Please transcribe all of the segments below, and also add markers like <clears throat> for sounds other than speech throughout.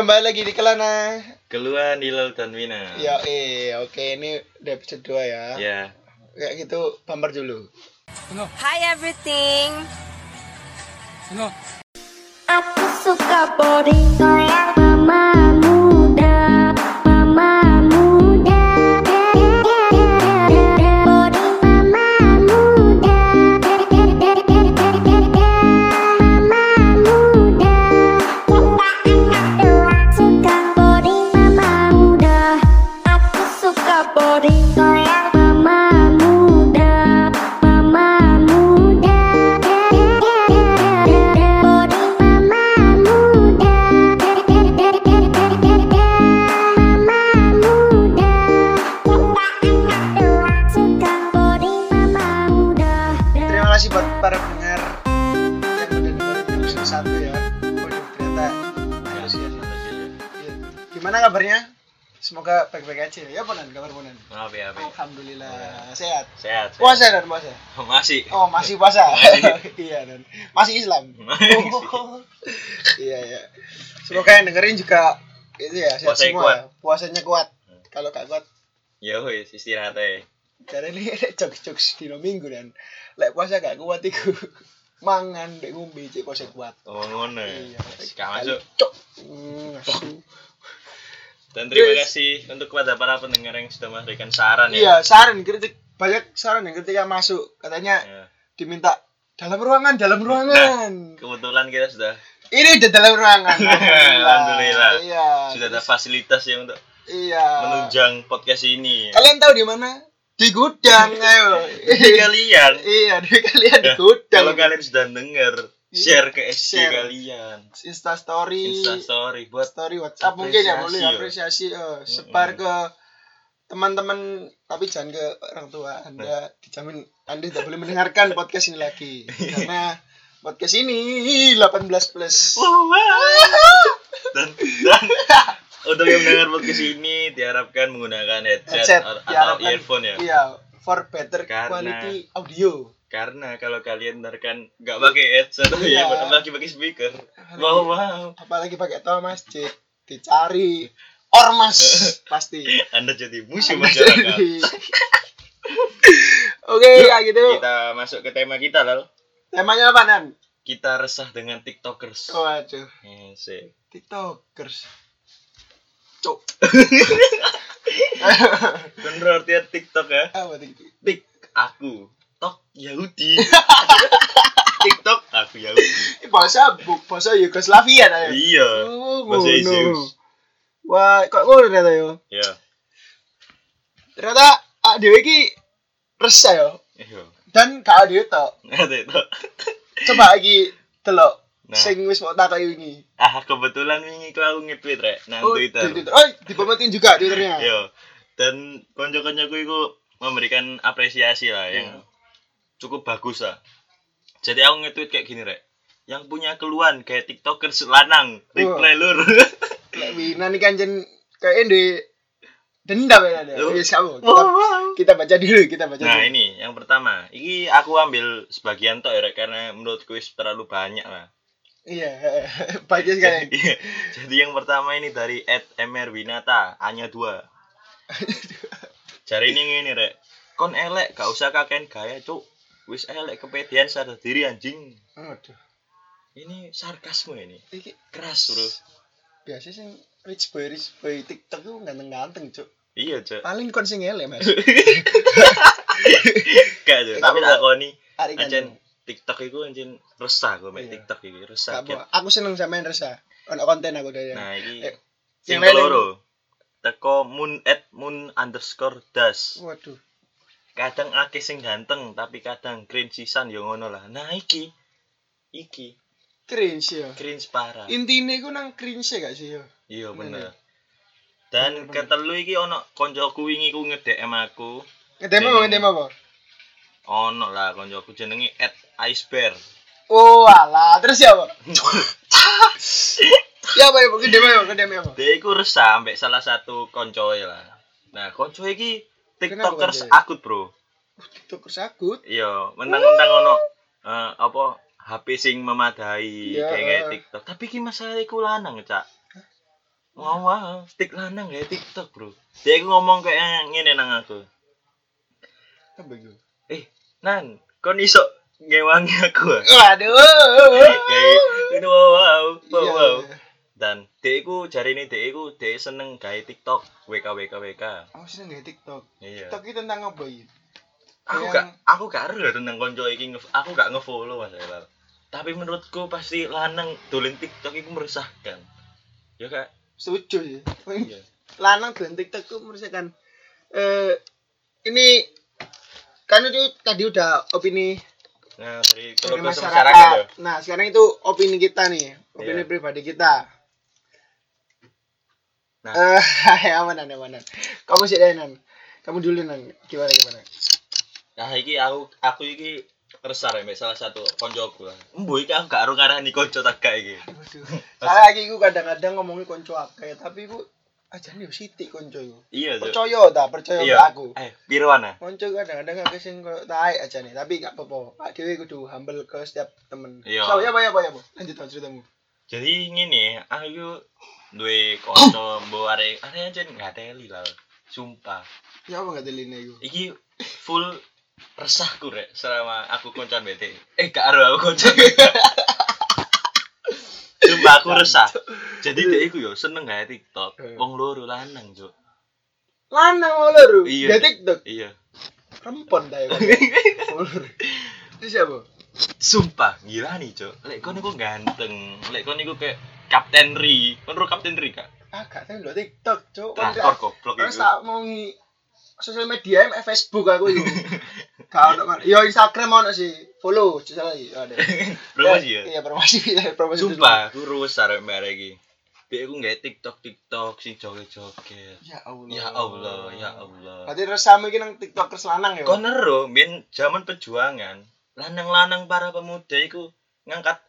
kembali lagi di Kelana. Keluhan Hilal dan Wina. Ya, eh, oke ini udah episode 2 ya. Ya. Kayak gitu, bumper dulu. Hi everything. Aku suka body Semoga baik-baik aja. Ya, Ponan, kabar Ponan. Maaf ya, Abi. Alhamdulillah sehat. Sehat. sehat. Puasa dan puasa. Masih. Oh, masih puasa. <laughs> Iya, dan masih Islam. Oh. iya, iya. Semoga yang dengerin juga itu ya, sehat Puasanya semua. kuat. Puasanya kuat. Kalau gak kuat, Ya wis istirahat aja. Karena ini jokes-jokes di minggu dan lek puasa gak kuat iku <laughs> mangan dek ngombe cek puasa kuat. Oh ngono. Iya. Gak masuk. Cok. Dan terima Terus- kasih untuk kepada para pendengar yang sudah memberikan saran Iya, ya. saran kritik banyak saran yang ketika masuk katanya Ya. diminta dalam ruangan, dalam ruangan. Kebetulan kita sudah Ini udah dalam ruangan. <laughs> Alhamdulillah. Iya. sudah ada fasilitas yang untuk Iya. menunjang podcast ini. Kalian tahu di mana? Di gudang, <laughs> ayo. Jadi kalian iya, di kalian di Ya, gudang. kalau kalian sudah dengar share ke SC Share. kalian. Insta story, Insta story buat story WhatsApp mungkin ya boleh Apresiasi, eh, sebar ke teman-teman tapi jangan ke orang tua. Anda dijamin anda tidak boleh mendengarkan <laughs> podcast ini lagi. Karena podcast ini 18 plus. Dan dan untuk yang mendengar podcast ini diharapkan menggunakan headset, headset atau, atau diharapkan- earphone ya. iya for better Karena- quality audio Karena kalau kalian ntar kan nggak pakai headset Iya. ya, lagi pakai speaker. Wow wow. apalagi pakai tol masjid dicari ormas <laughs> pasti Anda jadi musuh Anda masyarakat. jadi- <laughs> oke kayak gitu Kita masuk ke tema kita lalu. temanya apa nan Kita resah dengan tiktokers. waduh Eh, sih. tiktokers cok <laughs> Bener artinya tiktok ya. apa tiktok Tik aku. Tok Yahudi. <laughs> tiktok aku Yahudi. Bahasa bu, bahasa Yugoslavia ta ya. Iya. Oh, Bahasa. Zeus. Wah, kok ngono ternyata yo. Iya. Ternyata ah dhewe iki resah yo. Iya. Dan gak ada <laughs> itu. Coba lagi delok Nah. sing wis mau tak ini. Ah kebetulan ini aku nge-tweet rek nang Oh, Twitter. di Twitter. Oh, dipemetin juga Twitternya. Yo. Dan konco-koncoku itu memberikan apresiasi lah yang Iya. Cukup bagus lah. Jadi aku nge-tweet kayak gini rek. Yang punya keluhan kayak tiktoker selanang, reply lur. <laughs> Wina nih kan jen kayak di dendam ya ada. Wis kamu. Kita, kita baca dulu, kita baca Nah dulu. ini yang pertama. Ini aku ambil sebagian tok ya rek karena menurutku itu terlalu banyak lah. Iya, <laughs> baca sekali. <laughs> Iya. Jadi yang pertama ini dari Ed Winata, hanya dua. Cari ini ini rek. Kon elek, gak usah kaken gaya cuk. Wis elek kepedean sadar diri anjing. Aduh. Ini sarkasme ini. Iki Keras bro. biasa sing rich boy rich boy TikTok tuh ganteng-ganteng, Cuk. Iya cuk. Paling kon sing elek, Mas. <laughs> Gak cuk. Tapi tak koni. Ancen TikTok itu anjing resah gue main Iya. TikTok ini resah. Aku seneng sama yang resah. Ono konten aku dari. Nah ini Eh, sing keloro. Teko moon at moon underscore das. Waduh. Kadang akeh sing ganteng tapi kadang cringe sisan yo ngono lah nah iki iki Cringe ya. cringe parah Intine iku nang cringe gak sih yo? iya Bener. bener dan Bener, ketelu iki ono koncoku wingi ku nge-DM aku Ngedemo apa apa? ono lah koncoku jenenge at icebear Oh, alah. Terus <laughs> ya apa? ya apa ya? Ngedemo ya, ngedemo apa? dia iku resah ambek salah satu koncoe lah nah koncoe iki tiktokers akut bro TikTok sakut. iya mentang-mentang ono eh, apa HP sing memadai Iya. kayak kayak TikTok tapi ki masalah iku lanang cak ngomong tik lanang ya TikTok bro dia iku ngomong kayak ngene nang aku Apa iku? eh nan kon iso ngewangi aku ah?" Waduh. kayak itu wow wow wow, Iya. wow. Dan dia iku jari ini dia iku dia seneng gawe TikTok WK WK WK Aku sih nggak TikTok. iya TikTok itu tentang apa ini? aku Yang- gak aku gak ya tentang konco nge- aku gak ngefollow mas Elal tapi menurutku pasti lanang dolen TikTok itu meresahkan ya kak Setuju iya Lanang dengan TikTok tuh merusakan. Eh ini kan itu tadi udah opini nah dari dari masyarakat. masyarakat ya Nah sekarang itu opini kita nih, opini Iya. pribadi kita. Nah. Eh, <laughs> aman aman. Kamu sih Nan. Kamu dulu nan. Gimana gimana? nah iki aku aku iki resah ya salah satu koncoku lah embu iki aku gak ero ngarani konco tak gak iki. <laughs> Saya lagi gue kadang-kadang ngomongin konco akeh, tapi gue aja nih sitik konco iku. iya. Percaya ta, percaya iya aku. eh piruan ah Konco kadang-kadang akeh sing koyo taek aja nih, tapi gak apa-apa. Pak Dewi kudu humble ke setiap temen. Iya. So, ya ya ya apa. Lanjut ceritamu. jadi ngene aku duwe konco mbok arek arek aja gak teli lah sumpah Ya apa gak teline iku? iki full resahku rek selama aku koncan BT eh gak ero aku koncan <laughs> Sumpah aku resah. Jadi dia iku yo seneng gawe TikTok. Eh. Wong loro lanang, Cuk. Lanang loro. Iya. Ya TikTok. Iya. Rempon ta. <laughs> Loro. Itu siapa? Sumpah, gila nih, Cuk. Lek kon iku ganteng. Lek kon iku kayak Kapten Ri. Ro Kapten Ri, Kak? Ah, gak tahu lho TikTok, Cuk. Kan Drakor goblok Terus iku. tak mau ngi sosial media em Facebook aku itu. Kau kan. Yo Instagram ono sih. Follow, salah iki. Ada. <laughs> Promosi ya. Iya, promosi. <laughs> promosi dulu. Sumpah, aku rusak arek mbak arek iki. Dia aku nggak TikTok TikTok sing joget-joget. Ya Allah. Ya Allah, ya Allah. Berarti resamu iki nang TikTokers lanang ya. Kon ero biyen zaman perjuangan, lanang-lanang para pemuda iku ngangkat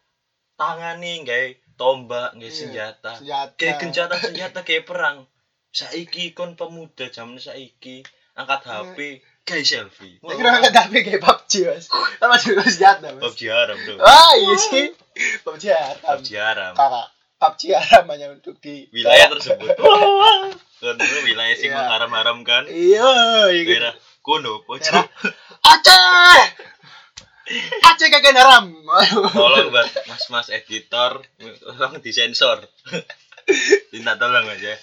tangane gawe tombak, gawe Iya, senjata. senjata. Kayak senjata senjata kayak perang. Saiki kon pemuda zaman saiki angkat HP, kayak selfie. Saya kira nggak tapi kayak PUBG mas. Sama juga senjata mas. PUBG haram tuh. Ah iya sih. PUBG haram. PUBG haram. Kakak. PUBG haram hanya untuk di Wilayah tersebut. <laughs> Kon dulu wilayah sing Iya. mengharam-haramkan Iya, iya. gitu. daerah kono pojok. Aceh. Aceh kagak haram. Tolong buat mas-mas editor, tolong disensor. Minta tolong aja.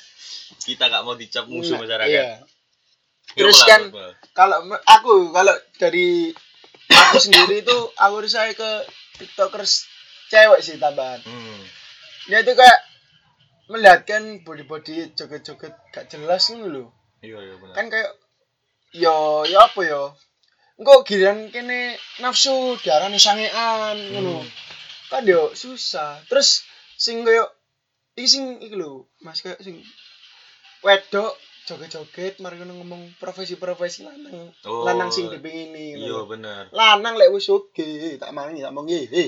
Kita gak mau dicap musuh Nah, masyarakat. Iya. Terus kan kalau aku kalau dari aku sendiri itu aku saya ke tiktokers cewek sih tambahan Hmm. dia itu kayak melihatkan body body joget joget gak jelas nih loh Iya, iya benar. kan kayak yo yo apa yo engkau giliran kene nafsu diarani sangean ngono. Hmm. kan yo susah. Terus sing koyo iki sing iki lho Mas kayak sing wedok joget-joget mari ngono ngomong profesi-profesi lanang Oh, lanang sing dipingini Iya, bener. lanang lek wis oge tak mangi tak mangi he.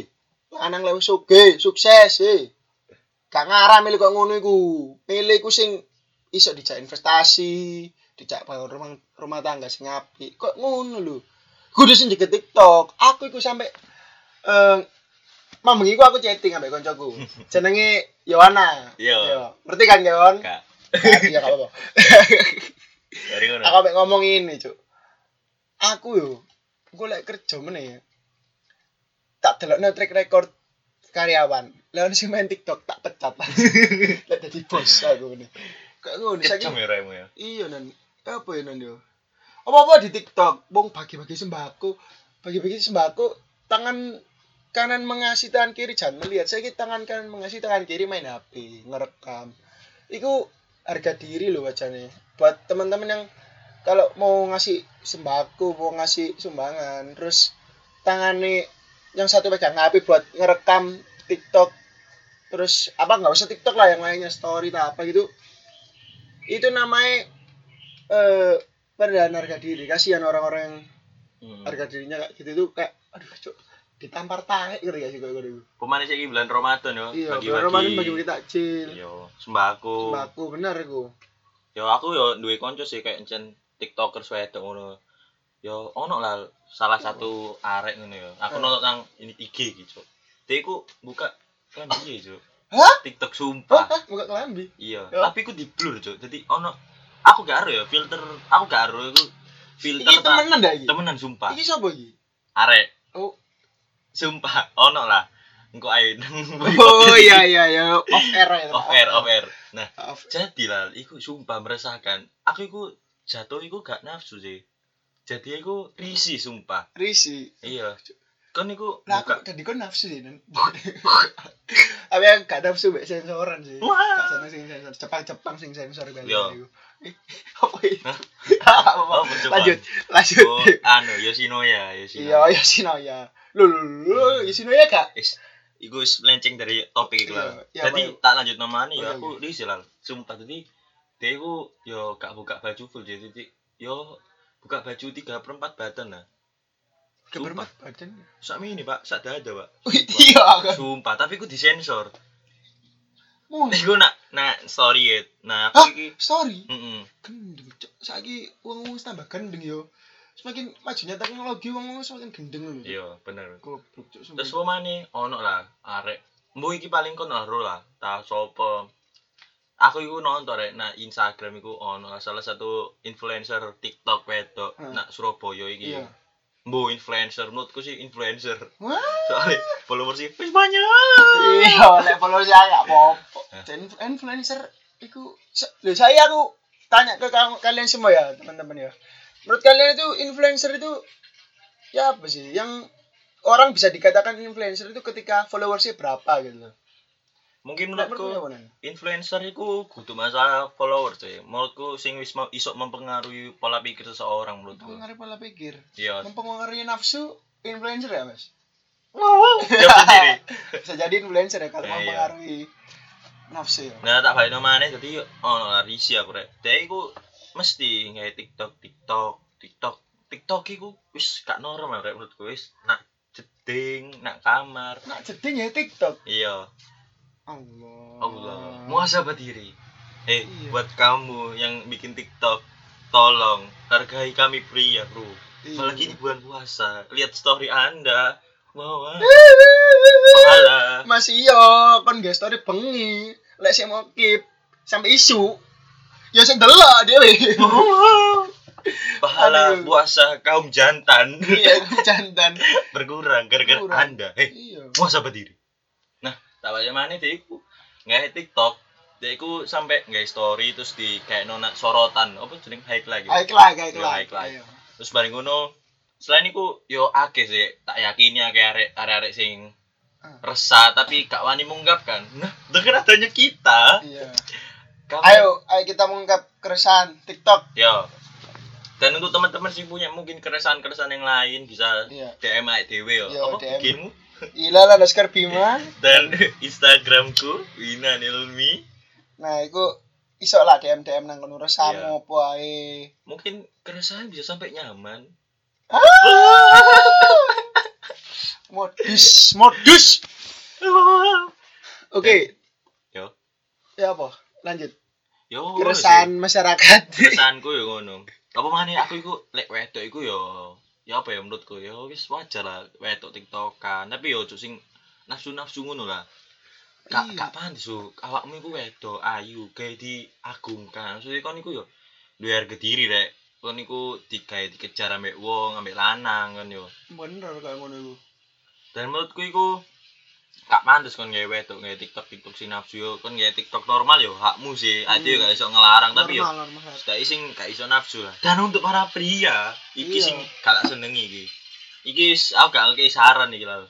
Lanang lek wis oge sukses he. Gak ngarah milih kok ngono iku. Milih iku sing iso dijak investasi dijak bangun rumah rumah tangga sing apik. Kok ngono lho kudu sing jeget TikTok aku iku sampe eh Mamang iku aku chatting ambek koncoku. <laughs> Jenenge Yohana. Iya. Yo, Ngerti kan, Yon? Kak, Iya, gak apa-apa. dari ngono. aku ambek ngomong ini cuk aku yo gue lek kerja meneh ya. tak delokno track record karyawan lawan sing main TikTok tak pecat <laughs> lek dadi bos aku meneh kayak ngono saiki ya. iya nan apa ya nan yo apa-apa di TikTok. Wong bagi-bagi sembako. Bagi-bagi sembako tangan kanan mengasih tangan kiri. Jangan melihat. Saya tangan kanan mengasih tangan kiri main HP ngerekam. Itu harga diri loh wajahnya. Buat teman-teman yang kalau mau ngasih sembako mau ngasih sumbangan terus tangannya yang satu pegang HP buat ngerekam TikTok terus apa nggak usah TikTok lah yang lainnya story atau apa gitu. Itu namanya eh perendahan harga diri kasihan orang-orang yang Hmm. harga dirinya kayak gitu tuh kayak aduh cok ditampar tarik gitu ya sih kayak gitu Pemane saiki bulan Ramadan yo. iya bagi-bagi. bulan Ramadan bagi-bagi takjil Yo, sembako. sembako bener iku Yo aku yo duwe konco sih kayak encen TikToker wedok ngono. Yo ono lah salah satu arek ngono yo. Aku Eh. nonton nang ini IG gitu. Dia iku buka kan piye, Cuk. Hah? TikTok sumpah. Hah? Buka kelambi. Iya, Ya. tapi ku di blur, Cuk. Jadi ono aku gak ero ya filter, aku gak ero iku filter Iki temenan dah iki. temenan sumpah. Iki sapa iki? Arek, Oh. sumpah ono lah. Engko ae. <laughs> Oh iya iya ya off air ya. Off air, off air. Nah, Off. jadi lah iku sumpah meresahkan. Aku iku jatuh iku gak nafsu sih. Jadi iku risih sumpah. Risi. Iya. Kan iku Lah aku tadi kok nafsu sih dan. <laughs> Tapi yang gak nafsu mbek sensoran sih. Gak seneng sing sensor. Jepang-Jepang sing sensor balik Yo. iku. Apa ini? Oh, Jepang. <laughs> Lanjut, lanjut. Oh, anu Yoshinoya, Iya, Yoshinoya. Yoshinoya. Lho lho lho, Yoshinoya? Is, iku melenceng dari topik iku lah. Iya, iya, Jadi tak lanjut namanya Oke, ya oke. aku risih lah. Sumpah tadi dia iku yo gak buka baju full jadi jadi yo buka baju tiga perempat badan lah. Kebermat badan. Sak ini pak, sak dada pak. Wih, Iya kan. Sumpah, tapi aku disensor. Oh, Iku nak nak story ya. Nah, aku iki sorry. Gendeng, cok. Saiki wong wong tambah gendeng yo. Semakin majunya teknologi wong wong semakin gendeng lho. Iya, bener. Goblok. Terus mana ono lah arek. Mbu iki paling kon ro lah, ta sopo. Aku iku nonton rek nah Instagram iku ono salah satu influencer TikTok wedok Hmm. nak Surabaya iki. Iya. Mbu influencer menurutku sih influencer. Wah. Soalnya followers sih wis banyak. Iya, lek follow saya gak apa-apa. Hah? Dan influencer iku lho saya aku tanya ke kalian semua ya, teman-teman ya. Menurut kalian itu influencer itu ya apa sih? Yang orang bisa dikatakan influencer itu ketika followersnya berapa gitu loh. Mungkin menurutku Nan? influencer iku kudu masalah followers sih. Menurutku sing wis mau iso mempengaruhi pola pikir seseorang menurutku. Mempengaruhi pola pikir. Iya. Mempengaruhi nafsu influencer ya, Mas? Jawab <laughs> sendiri. Bisa jadi influencer ya kalau Iya, iya. mempengaruhi nafsu ya. Nah, tak balik namanya jadi lah risi aku rek. Dia iku mesti kayak TikTok, TikTok, TikTok. TikTok iku wis gak normal rek menurutku wis nak jeding, nak kamar. Nak jeding ya TikTok. Iya, Allah. Allah. Muhasabah diri. Eh, Iya. buat kamu yang bikin TikTok, tolong hargai kami pria, Bro. Iya. Apalagi ini bulan puasa. Lihat story Anda. Wah. Pahala. <laughs> Masih iya, kon gak story bengi. Lek sing mau keep sampai isu. Ya sing delok dhewe. <laughs> Pahala Aduh. puasa kaum jantan Iya, jantan. <laughs> berkurang gara-gara. Anda. Eh, Iya. muhasabah banyak mana dia iku nggak TikTok. Dia iku sampai nggak story terus di kayak nona sorotan apa jeneng high lagi. Aik lah, aik Iya, lah. aik lah. Ayo. Terus bareng ngono selain iku yo akeh sih tak yakini akeh arek arek sing Ah. resah tapi gak wani mengungkapkan. Nah, <laughs> dengan adanya kita, Iya. kamu- Ayo, ayo kita mengungkap keresahan TikTok. Yo. Dan untuk teman-teman sih punya mungkin keresahan-keresahan yang lain bisa Iya. DM aja dewe yo. Yo, Apa DM. bikinmu? Ila lah Laskar Bima. Dan Instagramku Wina Nilmi. Nah, iku iso lah DM DM nang kono Iya. resamu apa ae. Mungkin keresahan bisa sampai nyaman. Modus, modus. <laughs> Oke, Yo. ya apa? Lanjut. Yo. Keresahan masyarakat. keresahanku yo ngono. Apa mana aku iku lek wedok iku yo ya apa ya menurutku ya wis wajar lah wedok tiktokan tapi yo ojo sing nafsu-nafsu ngono lah Kak, Iya. kak pantes su, awakmu iku wedok ayu kayak diagungkan. Maksudnya kon iku yo duwe harga diri rek. Kon iku digawe dikejar ambek wong, ambek lanang kan yo. Bener kayak ngono iku. Dan menurutku iku gak pantes kon gawe wedok gawe TikTok TikTok sing nafsu yo kon gawe TikTok normal yo hakmu sih. Hmm. gak iso ngelarang tapi yo normal, normal. gak sing gak iso nafsu lah. Dan untuk para pria, iki Iya. sing gak senengi iki. Iki aku gak ngekei saran iki lah.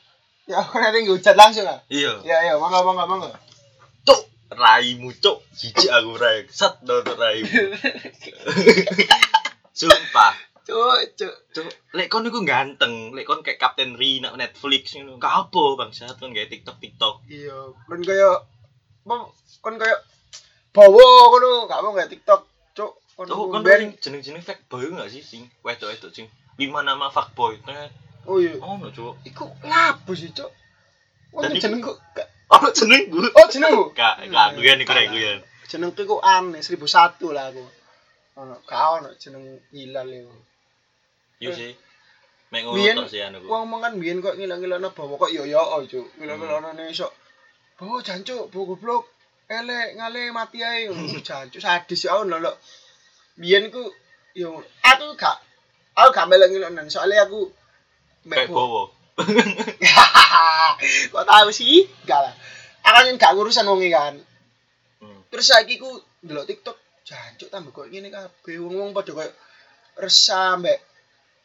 Ya aku nanti ngehujat langsung lah. Iya. Ya ya, mangga mangga mangga. Cuk, raimu cuk. Jijik aku rai. Set nonton raimu. <laughs> Sumpah. Cuk, cuk. Cuk, lek kon iku ganteng, lek kon kayak Captain Ri nak Netflix ngono. Gak apa bangsat kon gawe TikTok TikTok. Iya, kon kaya kon kaya bawa ngono, gak mau gak TikTok, cuk. Kon Oh, kon jeneng-jeneng fake boy gak sih sing wedok-wedok sing lima nama fuckboy. Net. Oh iya. Oh, no, cuk. Iku lapo sih, cuk. Wong iku- jenengku gak Oh, jeneng gue. Oh, jenengku. Gak, gak guyon iku rek guyon. Jenengku iku aneh 1001 lah aku. Ono, gak ono jeneng hilal iku. Yo sih. Mek ngono sih anu. Wong mangan biyen kok ngilang-ngilangno bawa kok yo yo oh, cuk. Ngilang-ngilangno iso bawa jancuk bawa goblok. Elek ngale mati ae. <laughs> Ngono jancuk sadis ya ono lho biyen ku yo aku gak aku gak ngono soalnya aku mbek bowo <laughs> kok tahu sih? Gak lah. Aku kan gak ngurusan wonge kan. Hmm. terus saiki ku ndelok TikTok jancuk tambah kok ngene kabeh. Wong-wong padha koyo resah mbek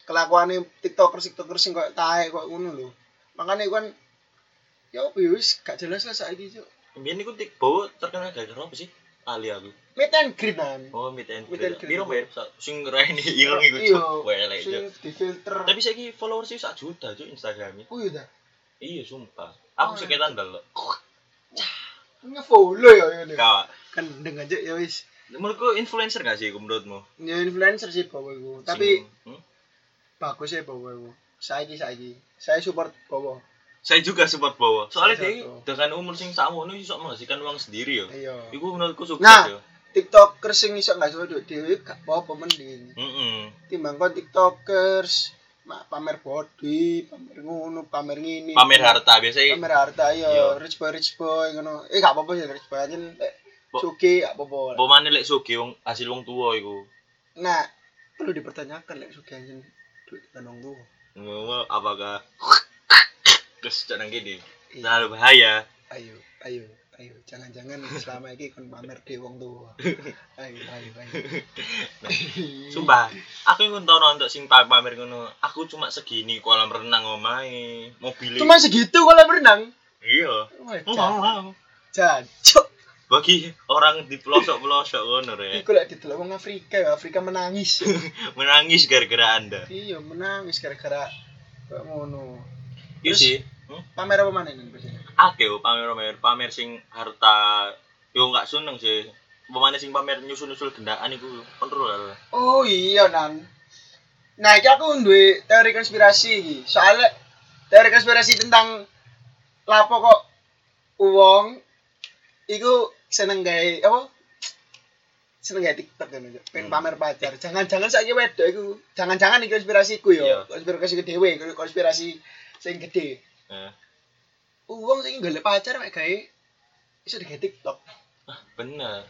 kelakuane TikTokers TikTokers sing koyo tae koyo ngono lho. Makane ku kan ya ya wis gak jelas lah saiki cuk. Biyen iku tik bowo terkenal gara-gara apa sih? Ali aku. Meet and greet nan. Oh, meet and greet. Piro bayar sing raine <laughs> ireng iku Iya, cuk. Welek Sing cuk. di filter. Tapi saiki followers sih sak juta cuk Instagramnya. Oh iya. Iya sumpah. Aku Oh, sekitan delok. Nge-follow ya ini. Kak, Kan dengan aja ya wis. menurutku influencer gak sih menurutmu? Ya influencer sih iku. Tapi hmm? Bagus ya bawa iku. Saiki. Saya support bawa. saya juga support Bowo. Soalnya Saya dia dengan umur sing sakmono iso menghasilkan uang sendiri yo. Iya. Iku menurutku sukses Nah. yo. TikTokers sing iso gak suwe dhewe gak apa-apa mending. Heeh. timbang kon tiktokers pamer body pamer ngono pamer ngini Pamer harta biasanya pamer harta Iya. yo rich boy rich boy ngono eh gak apa-apa sih rich boy aja Bo- suki gak apa-apa Apa mana lek sugih wong hasil wong tua iku. nah perlu dipertanyakan lek suki anjen duit wong tuwa Ngono apakah terus jangan gini. Iya. Terlalu bahaya. ayo ayo ayo jangan-jangan selama ini kon pamer di wong tuwa <laughs> ayo ayo ayo Sumpah, aku iku tau nonton sing pa- pamer ngono. Aku cuma segini kolam renang omae, mobil. cuma segitu kalau berenang iya. Wow. jancuk Bagi orang di pelosok-pelosok ngono rek. iku lek didelok wong Afrika ya Afrika menangis <laughs> Menangis gara-gara Anda. iya menangis gara-gara kayak ngono Iya sih. Hmm? pamer apa mana ini biasanya Akeh yo pamer-pamer, pamer sing harta yo nggak seneng sih. Pemane sing pamer nyusul-nyusul gendaan iku kontrol. oh iya nan nah iki aku duwe teori konspirasi iki soalnya teori konspirasi tentang lapo kok uang iku seneng gawe apa seneng gawe TikTok kan aja pengen Hmm. pamer pacar jangan-jangan saiki wedok iku jangan-jangan iki konspirasiku Iya. yo konspirasi dhewe konspirasi sing gede Eh, uang sing golek pacar mek gawe iso digawe TikTok bener.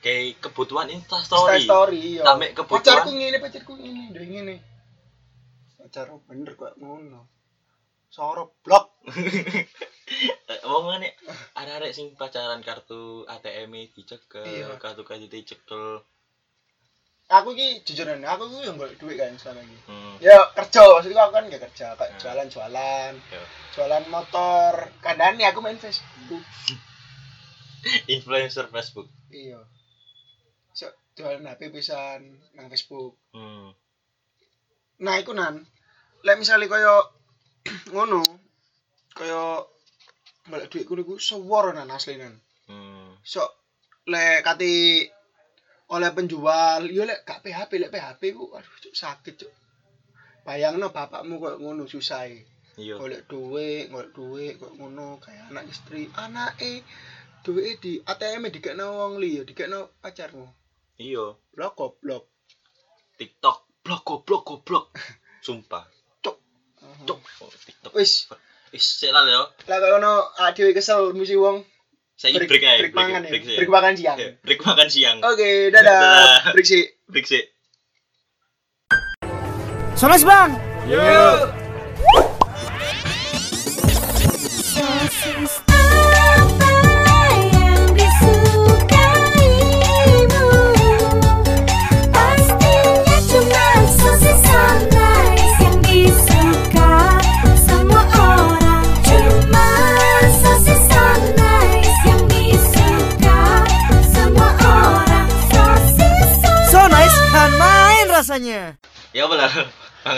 Kayak kebutuhan Insta story, story. story iya. Sampai kebutuhan. pacarku ngene pacarku ngene ndek ngene pacar bener kok ngono soro blok <laughs> Eh, Wong ngene arek-arek sing pacaran kartu ATM dicekel, Iya. kartu kredit dicekel. aku ki jujur nih aku ki yang golek duit kan selama ini Hmm. ya kerja maksudku aku kan gak kerja kayak Hmm. jualan jualan Ya. jualan motor kadang nih aku main Facebook <laughs> Influencer Facebook. iya so, jualan HP pisan nang Facebook Hmm. nah iku nan lek misalnya koyo <clears throat> ngono koyo golek duit kuwi ku sewor nan asli nan Hmm. so lek kati oleh penjual yo lek gak PHP lek PHP ku aduh cuk sakit cuk bayangno bapakmu kok ngono susah Iya. golek duit golek duit kok ngono kayak anak istri anake duit di ATM dikekno wong liya dikekno pacarmu Iya. blok goblok TikTok blok goblok goblok. Sumpah. Cuk. Cuk. Oh, TikTok. wis Wis sik lah yo. lah kok ono dhewe kesel musi wong Saya break break aja. break mangan ya break sih. break makan siang Oke, Break makan siang. oke dadah Dadah. break sih Break sih. Sonas bang. Sosis apa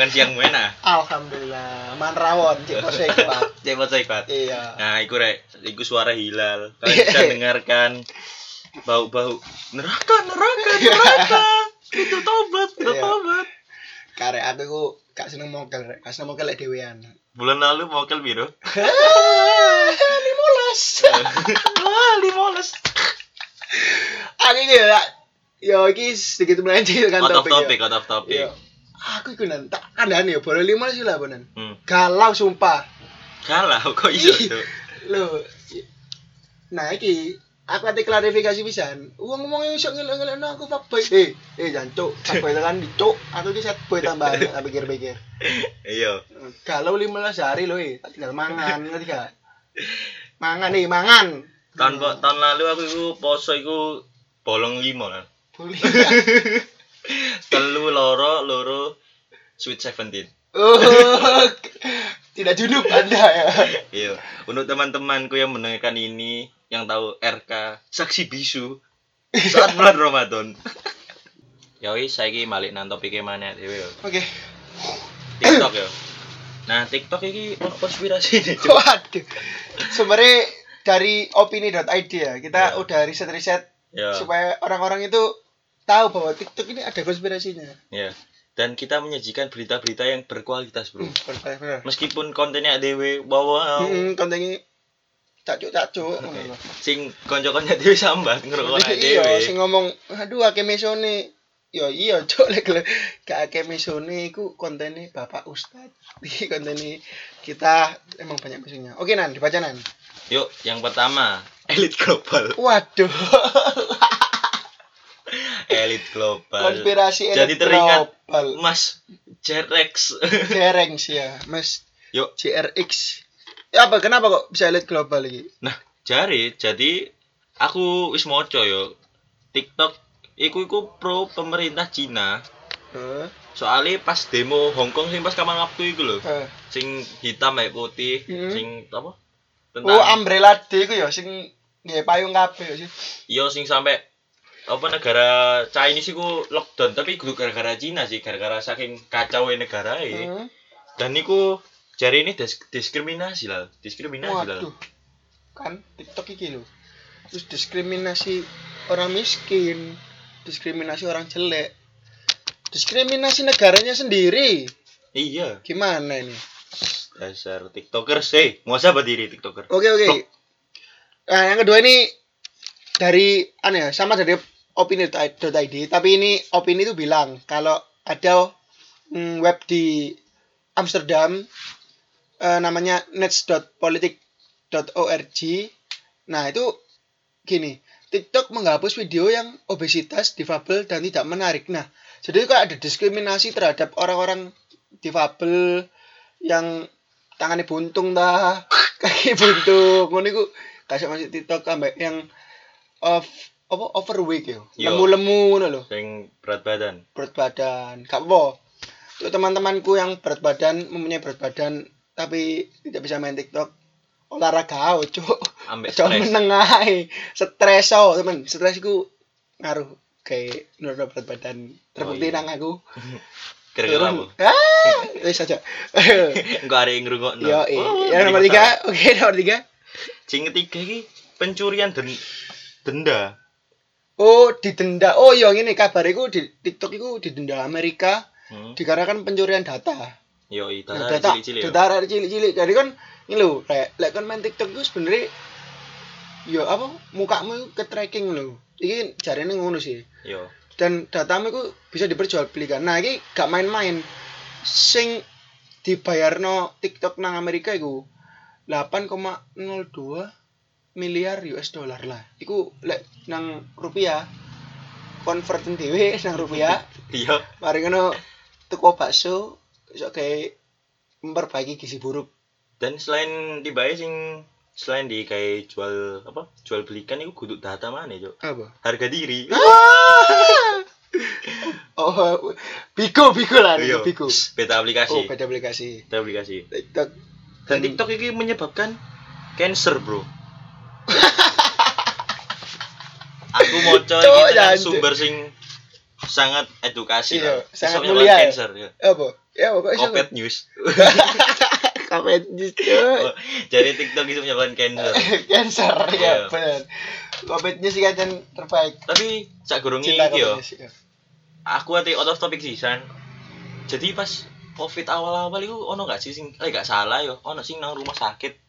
Makan siang mana? alhamdulillah man rawon cek Cepet saya kuat. iya Nah, iku rek, iku suara hilal. Kalian bisa <laughs> dengarkan bau-bau neraka, neraka, neraka. Itu tobat, itu Iya. tobat. karek aku ku gak seneng mokel rek gak seneng mokel lek dhewean Bulan lalu ke biru. <laughs> limolas <laughs> Wah, limoles. aku ya yo iki sedikit melenceng kan Out of topik topic, out of topic. Iya. Aku iku nan tak kandhane ya boleh lima sih lah benan. Hmm. Galau sumpah. Kalah kok iso Ih. tuh. Lho, Nah, iki aku ate klarifikasi pisan. Wong ngomong iso ngelak-ngelak aku fuckboy. Eh, eh jancuk, fuckboy tekan dicuk. Aku iki set boy tambah tak pikir-pikir. Iya. Galau 15 hari lho, eh. Tak tinggal mangan, ngerti gak? Mangan nih, mangan. Tahun kok tahun lalu aku iku poso iku bolong limo lah. Boleh. Telu loro loro sweet seventeen. Oh, <laughs> tidak junub Anda ya. Iya. Untuk teman-temanku yang mendengarkan ini yang tahu RK saksi bisu saat bulan <laughs> Ramadan. ya wis saiki balik nang topik mana dhewe yo. Oke. TikTok yo. Nah, TikTok iki ono konspirasi nih. Waduh. Sebenarnya dari opini.id ya, kita Ya. udah riset-riset Ya. supaya orang-orang itu tahu bahwa TikTok ini ada konspirasinya. Ya. Dan kita menyajikan berita-berita yang berkualitas, Bro. Benar. Meskipun kontennya dewe wow, Hmm, kontennya Oke. ngono lho. sing konco-konco dhewe sambat Jadi dhewe. iya sing ngomong aduh akeh mesone ya iya <laughs> cok lek lek gak akeh mesone iku kontene Bapak Ustad. <laughs> Iki kontene kita emang banyak mesonnya. Oke Nan, dibaca Nan. Yuk, yang pertama, elit global. Waduh, <laughs> Elit global. konspirasi Jadi elit teringat global. Mas Jerex. Sih ya, Mas Yuk, JRX. Ya apa kenapa kok bisa elit global iki? nah, jari jadi aku wis moco yo. TikTok iku iku pro pemerintah Cina. Heeh. Soalnya pas demo Hong Kong sing pas kapan waktu iku lho. Heeh. Sing hitam kayak putih, Hmm. sing apa? Oh, umbrella D iku ya sing nggih payung kabeh ya sih. Iya sing sampai apa negara Chinese iku lockdown tapi kudu gara-gara Cina sih gara-gara saking kacau negara Heeh. dan niku jari ini dis- diskriminasi lah diskriminasi lah Waduh. Kan TikTok iki lho. Terus diskriminasi orang miskin, diskriminasi orang jelek. Diskriminasi negaranya sendiri. iya Gimana ini? dasar tiktoker sih mau siapa diri tiktoker Oke, oke. Loh. Nah, yang kedua ini dari aneh ya, sama dari opini.id, tapi ini opini itu bilang kalau ada mm, web di Amsterdam eh, namanya nets.politik.org. Nah, itu gini, TikTok menghapus video yang obesitas, difabel dan tidak menarik. Nah, jadi kok ada diskriminasi terhadap orang-orang difabel yang tangannya buntung dah, <laughs> kaki buntung. Ngono iku kasih masuk TikTok ambek yang of apa overweight ya. Yo. Lemu-lemu ngono lho sing berat badan berat badan gak apa untuk teman-temanku yang berat badan mempunyai berat badan tapi tidak bisa main TikTok olahraga cuk ambek stres meneng ae. Stres oh, temen. Stres iku ngaruh kayak menurut berat badan. Terbukti iya. nang aku. <laughs> Turun. apa Ah, wis aja. <laughs> enggak ada yang ngerungokno Yo, eh. Oh, yang jadi nomor tiga, oke nomor tiga. sing ketiga iki pencurian den denda Oh, didenda. Oh, iya ini kabar iku di TikTok iku didenda Amerika hmm. dikarenakan pencurian data. yo Nah, data data cilik-cilik data cilik-cilik. Jadi kan ini lho, kayak lek kan main TikTok itu sebenarnya yo apa mukamu ke tracking lho. Iki jarene ngono sih. yo dan datamu itu bisa diperjualbelikan. Nah, ini gak main-main. Sing dibayarno TikTok nang Amerika iku 8,02 miliar US dollar lah. Iku lek nang rupiah konverten dhewe nang rupiah, <laughs> iya mari ngono tuku bakso iso kayak memperbaiki gizi buruk. dan selain tibae sing selain di kayak jual apa jual belikan itu kudu data mana cok Apa? harga diri <laughs> Oh, Bigo, Bigo lah, Iya. Bigo. beta aplikasi Oh, beda aplikasi. beta aplikasi TikTok dan TikTok ini menyebabkan cancer bro <laughs> aku mau Cok, kita jangan, sumber sing sangat edukasi Iya, lah sangat Iso mulia ya. cancer ya. apa? Ya, apa kok iso? Kopet news <laughs> <laughs> Kopet justru. Oh, jadi TikTok itu menyebabkan cancer Cancer ya, Iya. benar. Kopetnya sih kan terbaik. tapi sak gurungi yo sih. ya. aku ati out of topic sih san jadi pas covid awal-awal itu ono gak sih sing eh gak salah yo ono sing nang rumah sakit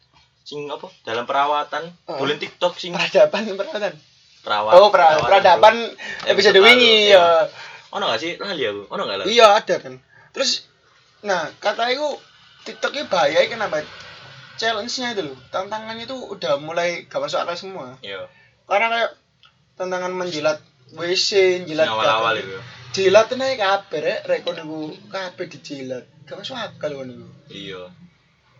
sing apa dalam perawatan Oh. bulan TikTok sing Peradaban, perawatan. perawat Oh, pra- peradaban episode wingi ya. ono gak sih lali aku ono gak lah Iya, ada kan. Terus nah, kata itu TikTok ini bahaya kenapa? challenge-nya itu loh tantangannya itu udah mulai gak masuk akal semua Iya. karena kayak tantangan menjilat WC jilat awal-awal itu. jilat tuh naik kabeh rek rek kono niku kabeh dijilat gak masuk akal kono niku Iya.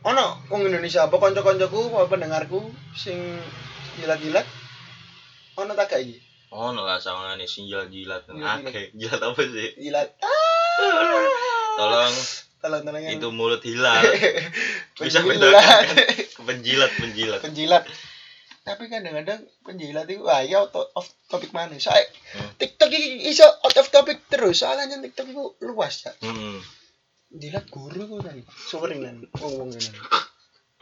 Ono wong Indonesia apa kanca-kancaku apa pendengarku sing jilat-jilat ono tak iki Ono lah sawangane sing jilat-jilat akeh. Jilat apa sih? jilat ah <laughs> Tolong tolong tolong itu mulut hilang. <laughs> Bisa bedakan. Penjilat, penjilat. penjilat tapi kadang-kadang penjilat itu wah ya out of topic mana saya Hmm. TikTok ini iso out of topic terus soalnya TikTok itu luas ya Hmm. Jilat guru ku kan sering kan wong wong ini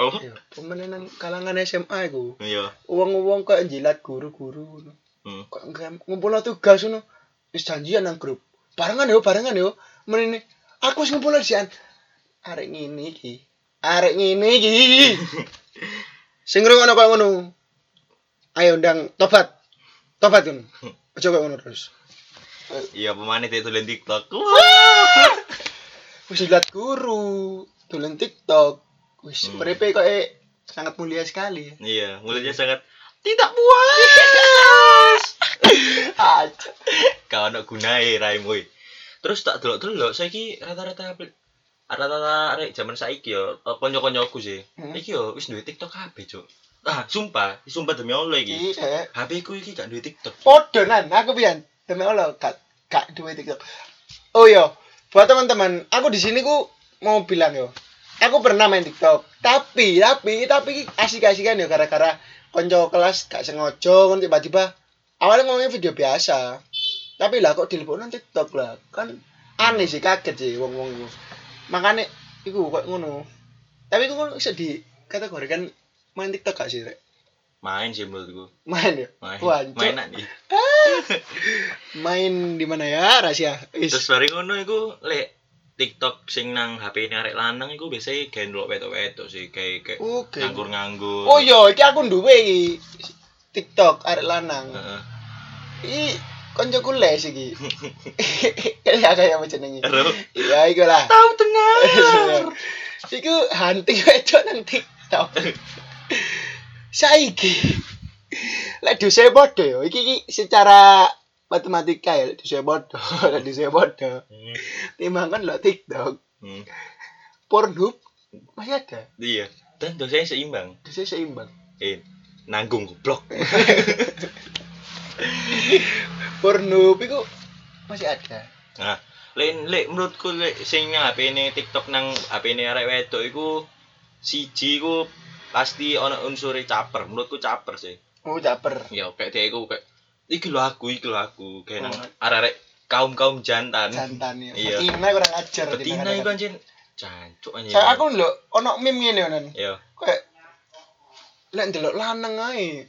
Oh. ya pemenenan kalangan SMA itu Iya. uang uang kok jilat guru guru Hmm. kok ngumpul tugas ngono. Wis janjian nang grup. Barengan yo barengan yo. Menini aku wis ngumpul disian arek ngene iki. Arek ngene iki. <laughs> Sing ngono kok ngono. Ayo ndang tobat. Tobat kan aja kok ngono terus. Iya, pemane itu dolen TikTok. Wis jilat guru dolen TikTok wis Hmm. uripe kok eh, sangat mulia sekali Iya, mulutnya sangat tidak puas. <laughs> aja Kau ada gunai raimu. Terus tak delok-delok saiki rata-rata rata-rata arek zaman saiki yo eh, kanca-kancaku sih. Hmm. Iki yo wis duwe TikTok kabeh, Cuk. Ah, sumpah, sumpah demi Allah iki. iya HP ku iki gak duwe TikTok. Podo nan, aku pian. Demi Allah, gak gak duwe TikTok. Oh iya, buat teman-teman, aku di sini ku mau bilang yo. Aku pernah main TikTok, tapi tapi tapi asik-asikan ya gara-gara konco kelas gak sengaja kan tiba-tiba awalnya ngomongnya video biasa. Tapi lah kok dilebokno TikTok lah. Kan aneh sih kaget sih wong-wong iku. Makanya iku kok ngono. Tapi iku ngono bisa dikategorikan main TikTok gak sih, Rek? Main sih menurutku. Main ya? Main. Wah, main Cuk. nih. <laughs> main di mana ya rahasia Is. Terus bareng ngono iku lek TikTok sing nang HP ini arek lanang iku biasanya kayak ndelok wetok-wetok sih kayak kayak Oke. nganggur-nganggur. oh iya iki aku duwe iki TikTok arek lanang Heeh. iki koncoku les iki kayak <laughs> kayak apa jenenge Aduh. iya iku lah Tahu dengar. <laughs> iku hunting wedok nang TikTok saiki <laughs> lek dose padha yo iki, iki secara matematika ya dose padha <laughs> lek dose padha Hmm. timbangan lo TikTok Hmm. Pornhub masih ada Iya. Dan dosanya seimbang. dose seimbang Eh, nanggung goblok. <laughs> Pornhub itu masih ada Nah, lek lek menurutku lek sing HP ini TikTok nang HP ini arek wedok iku siji iku pasti ana unsur caper. Menurutku caper sih. oh caper Ya kayak dia iku kayak iki lho aku, iki lho aku. Kayak nang Oh. arek-arek kaum-kaum jantan. jantan ya Iya. betina kurang ajar Betina iku anjing jancuk anjing. saya aku lho ono meme ngene onan ya. kayak lek ndelok lanang ae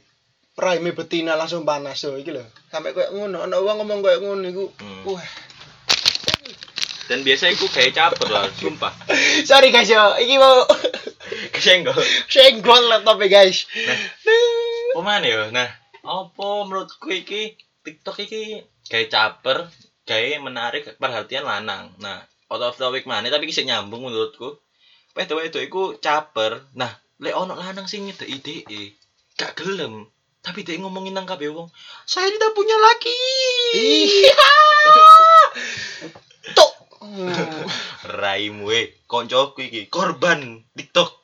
Prime betina langsung panas so iki lho sampai kayak ngono ono wong ngomong kayak ngono iku Hmm. wah Dan biasa iku kayak caper lah, sumpah. <laughs> sorry guys yo iki mau Kesenggol. senggol laptop e guys <laughs> Pemane ya? Nah, apa menurutku iki TikTok iki kayak caper, kayak menarik perhatian lanang. Nah, out of topic mana tapi kisah nyambung menurutku. Wedo wedo iku caper. Nah, lek ono lanang sing nyedek ide, gak gelem. Tapi dia ngomongin nang kabeh wong, saya tidak punya laki. iya <laughs> Hmm. Raimu eh, koncoku iki korban TikTok.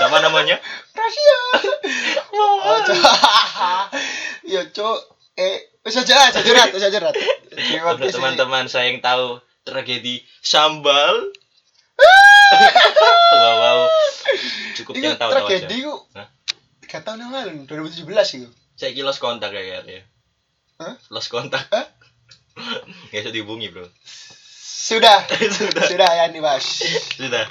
Siapa namanya? rahasia oh <laughs> ya cok eh wis aja aja jerat aja jerat Untuk teman-teman saya yang tahu tragedi sambal. <laughs> wow, wow. Cukup Iku yang tahu tahu aja. tragedi ku tiga tahun yang lalu 2017 itu Saya kira lost kontak ya ya. Hah? Lost kontak. Hah? <laughs> Nggak bisa dihubungi bro. sudah Sudah. sudah ya dibahas Sudah.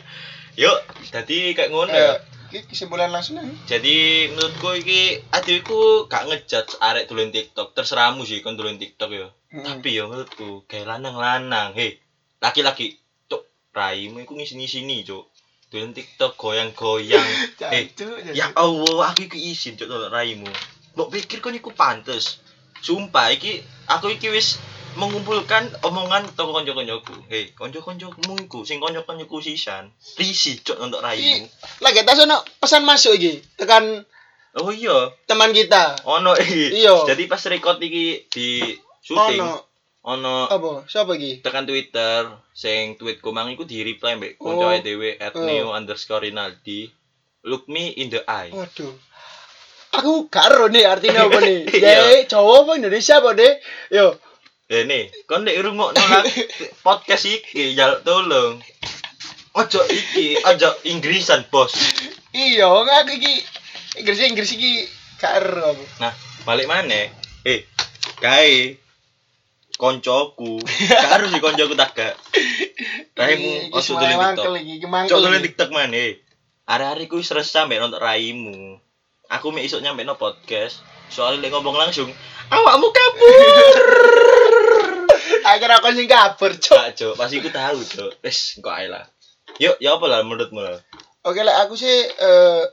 Yuk, tadi kayak ngono Eh, ya. Kesimpulan langsung nih Jadi menurutku iki adikku gak ngejudge arek dolen TikTok. Terserahmu sih kon dolen TikTok ya. Hmm. Tapi ya menurutku kayak lanang-lanang. Hei, laki-laki. Cuk, raimu iku ngisi-ngisini, cuk. Dolen TikTok goyang-goyang. <laughs> Jancuk. Ya Allah, aku iki cok nolak raimu. Mbok pikir kon iku pantes. Sumpah iki aku iki wis mengumpulkan omongan toko konco-koncoku. Hei, konco-koncoku iku sing konco-koncoku sisan. Risi cok untuk raimu. Lagi tas ono pesan masuk iki tekan Oh iya, teman kita. ono iki. Iya. Jadi pas record iki di syuting Ono ono apa? Siapa iki? tekan Twitter sing tweetku mang iku di reply mbek Oh. koncoe at Oh. neo underscore rinaldi look me in the eye Waduh. Aku karo nih artinya apa nih? <laughs> Iya. Ya, Jawa apa Indonesia apa deh? Yo, eh nih kon nek rungokno lah <laughs> podcast iki jaluk tolong. Ojo iki ojo Inggrisan bos. Iya nggak iki Inggris Inggris iki karo aku. nah balik mana eh kae koncoku. Karo si koncoku tak gak. Raimu ojo mangkel TikTok. cok iki. TikTok mana hari-hari ku wis resah mbek nonton raimu. Aku mek isuk nyampe no podcast. Soalnya ngomong langsung awakmu kabur <laughs> Akhirnya aku sing kabur, Cok. Cok, pasti aku tahu, cok. Wes, kok ae lah. Yuk, ya apa lah menurutmu lah? Oke lah aku sih eh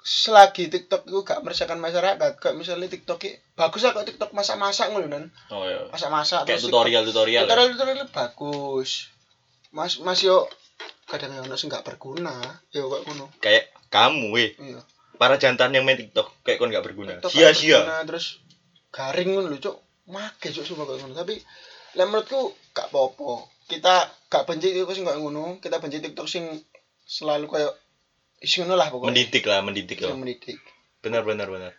selagi TikTok itu gak meresahkan masyarakat, kayak misalnya TikTok iki bagus lah kok TikTok masak-masak ngono kan. Oh ya. Masak-masak Kayak tutorial-tutorial. ya? tutorial tutorial bagus. Mas Mas yo kadang ono sing gak berguna, yo kayak ngono. Kayak kamu, weh. Iya. Para jantan yang main TikTok kayak kon gak berguna. Sia-sia. terus garing ngono lho, Cuk. Make Cuk sumpah kayak ngono. Tapi lek menurutku gak apa-apa. Kita gak benci TikTok sing kayak ngono, kita benci TikTok sing selalu kayak sing ngono lah pokoknya. Mendidik lah, mendidik loh. mendidik. Bener bener bener.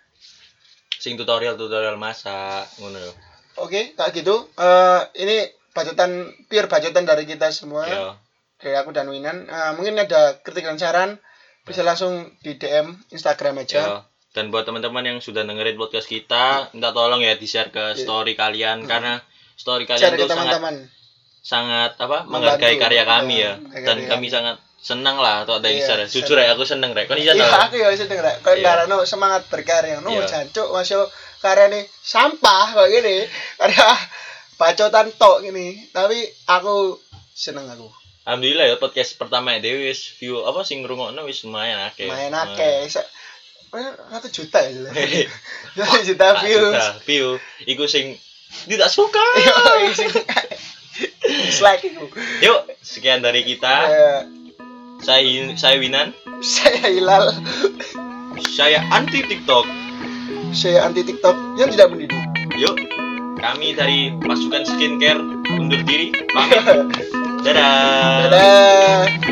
Sing tutorial-tutorial masak ngono yo. Oke, kayak gitu. Eh ini bacotan pure bacotan dari kita semua. Ya. Dari aku dan Winan. Eh, mungkin ada kritik dan saran bisa langsung di DM Instagram aja. Ya. Dan buat teman-teman yang sudah dengerin podcast kita, minta tolong ya di-share ke story kalian karena story Hmm. Share kalian ke tuh sangat sangat apa menghargai karya kami Ya, ya dan kami sangat senang lah atau ada yang Iya, jujur ya aku seneng rek kon iya Iya, aku ya bisa denger. Kayak Iya. karena semangat berkarya. No, Iya. jancuk masih karya nih sampah kayak gini. Karya bacotan tok gini. Tapi aku seneng aku. alhamdulillah ya podcast pertama ya Dewi wis view apa sing ngrungokno wis lumayan akeh Main Nah, akeh. Sa- eh, Satu juta ya. Satu <laughs> juta views. juta view iku sing tidak suka. <laughs> Dislike itu. yuk sekian dari kita. Eh, saya saya Winan. Saya Hilal. saya anti TikTok. Saya anti TikTok yang tidak mendidik. yuk kami dari pasukan skincare undur diri. Pamit. <laughs> Dadah. Dadah.